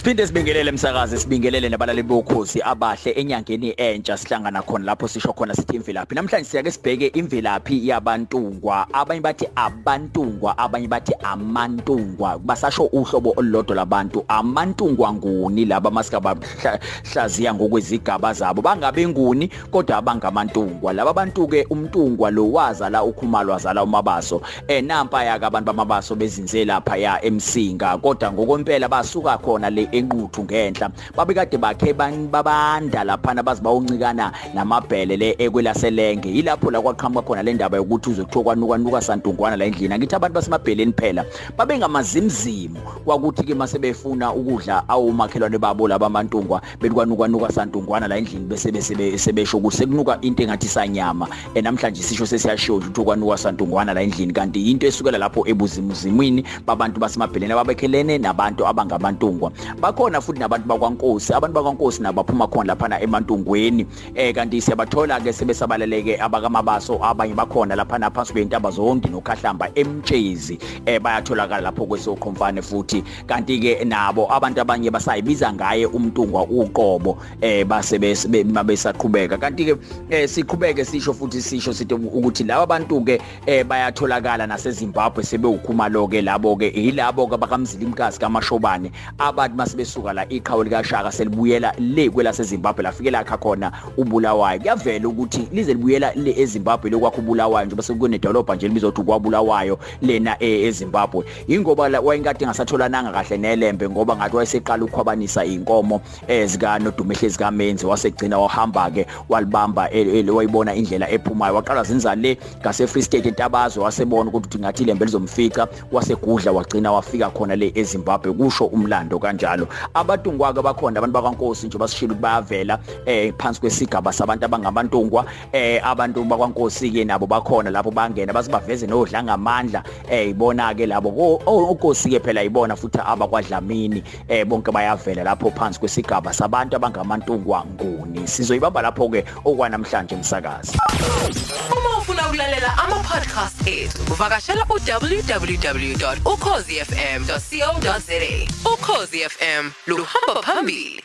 Siphinde sibingelele emsakazi sibingelele nabalali bokhosi abahle enyangeni entsha sihlangana khona lapho sisho khona sithi imvelaphi. Namhlanje siyake sibheke imvelaphi yabantungwa. Abanye bathi abantungwa abanye bathi amantungwa. Basasho uhlobo olulodwa labantu. Amantungwa nguni laba masikaba hlaziya ngokwezigaba zabo. Bangabe nguni kodwa abangamantungwa. Laba bantu ke umntungwa lo wazala ukhumalwa wazala umabaso. Eh nampa yaka abantu bamabaso bezinze lapha ya emsinga. Kodwa ngokwempela basuka khona le enquthu ngenhla. Babekade bakhe babanda laphana bazibawuncikana namabhele le ekwelaselenge. Yilapho la kwaqhamuka khona le ndaba yokuthi uzokuthiwa kwanuka nuka santungwana la endlini. Ngithi abantu basemabheleni phela babengamazimzimu kwakuthi ke mase befuna ukudla awumakhelwane babo labamantungwa belikwanuka nuka santungwana la endlini bese sebesho ukuthi sekunuka into engathi sanyama. Namhlanje sisho sesiyashiyo ukuthi kwanuka santungwana la endlini. Kanti into esukela lapho ebuzimuzimwini babantu basemabheleni ababekhelene nabantu abangamantungwa. Bakhona futhi nabantu bakwankosi abantu bakwankosi nabaphuma khona laphana emantungweni. Eh kanti siyabathola ke sebesabaleleke abakamabaso abanye bakhona laphana phansi kwentaba zondi nokhahlamba emtshezi. Eh bayatholakala lapho kwesoqhomfane futhi. Kanti ke nabo abantu abanye basayibiza ngaye umntungwa uqobo eh base besaqhubeka. Kanti ke eh siqhubeke sisho futhi sisho sithi ukuthi laba bantu ke eh bayatholakala naseZimbabwe sebewukhumalo ke labo ke yilabo ke bakamzilimkazi kamashobane abantu masibesuka la iqhawe likaShaka selibuyela le kwelaseZimbabwe lafikela kha khona ubulawayo. Kuyavela ukuthi lize libuyela le eZimbabwe lokwakho ubulawayo nje bese kunedolobha nje libizothi kwabulawayo lena eZimbabwe. Ingoba wayengade ngasatholananga kahle nelembe ngoba ngathi wayeseqala ukukhwabanisa inkomo ezika nodumehle zikamenzi wasegcina wahamba ke walibamba wayibona indlela ephumayo. Waqala zinza le ngase Free State entabazwe wasebona ukuthi ngathi lembe lizomfica wasegudla wagcina wafika khona le eZimbabwe kusho umlando kanjalo. Abatungwa-ke bakhona abantu bakwankosi nje basishilo ukuthi bayavela eh phansi kwesigaba sabantu abangabantungwa eh abantu bakwankosi-ke nabo bakhona lapho bangena basibaveze nodla ngamandla. Eh ibona-ke labo. Onkosi-ke phela ibona futhi abakwadlamini. Eh bonke bayavela lapho phansi kwesigaba sabantu abangamantungwa nguni. Sizoyibamba lapho-ke okwanamhlanje umsakazi uma ufuna ukulalela ama-podcast ethu uvakashela u-www ukhozifm co za ukhozi fm luhamba phambili.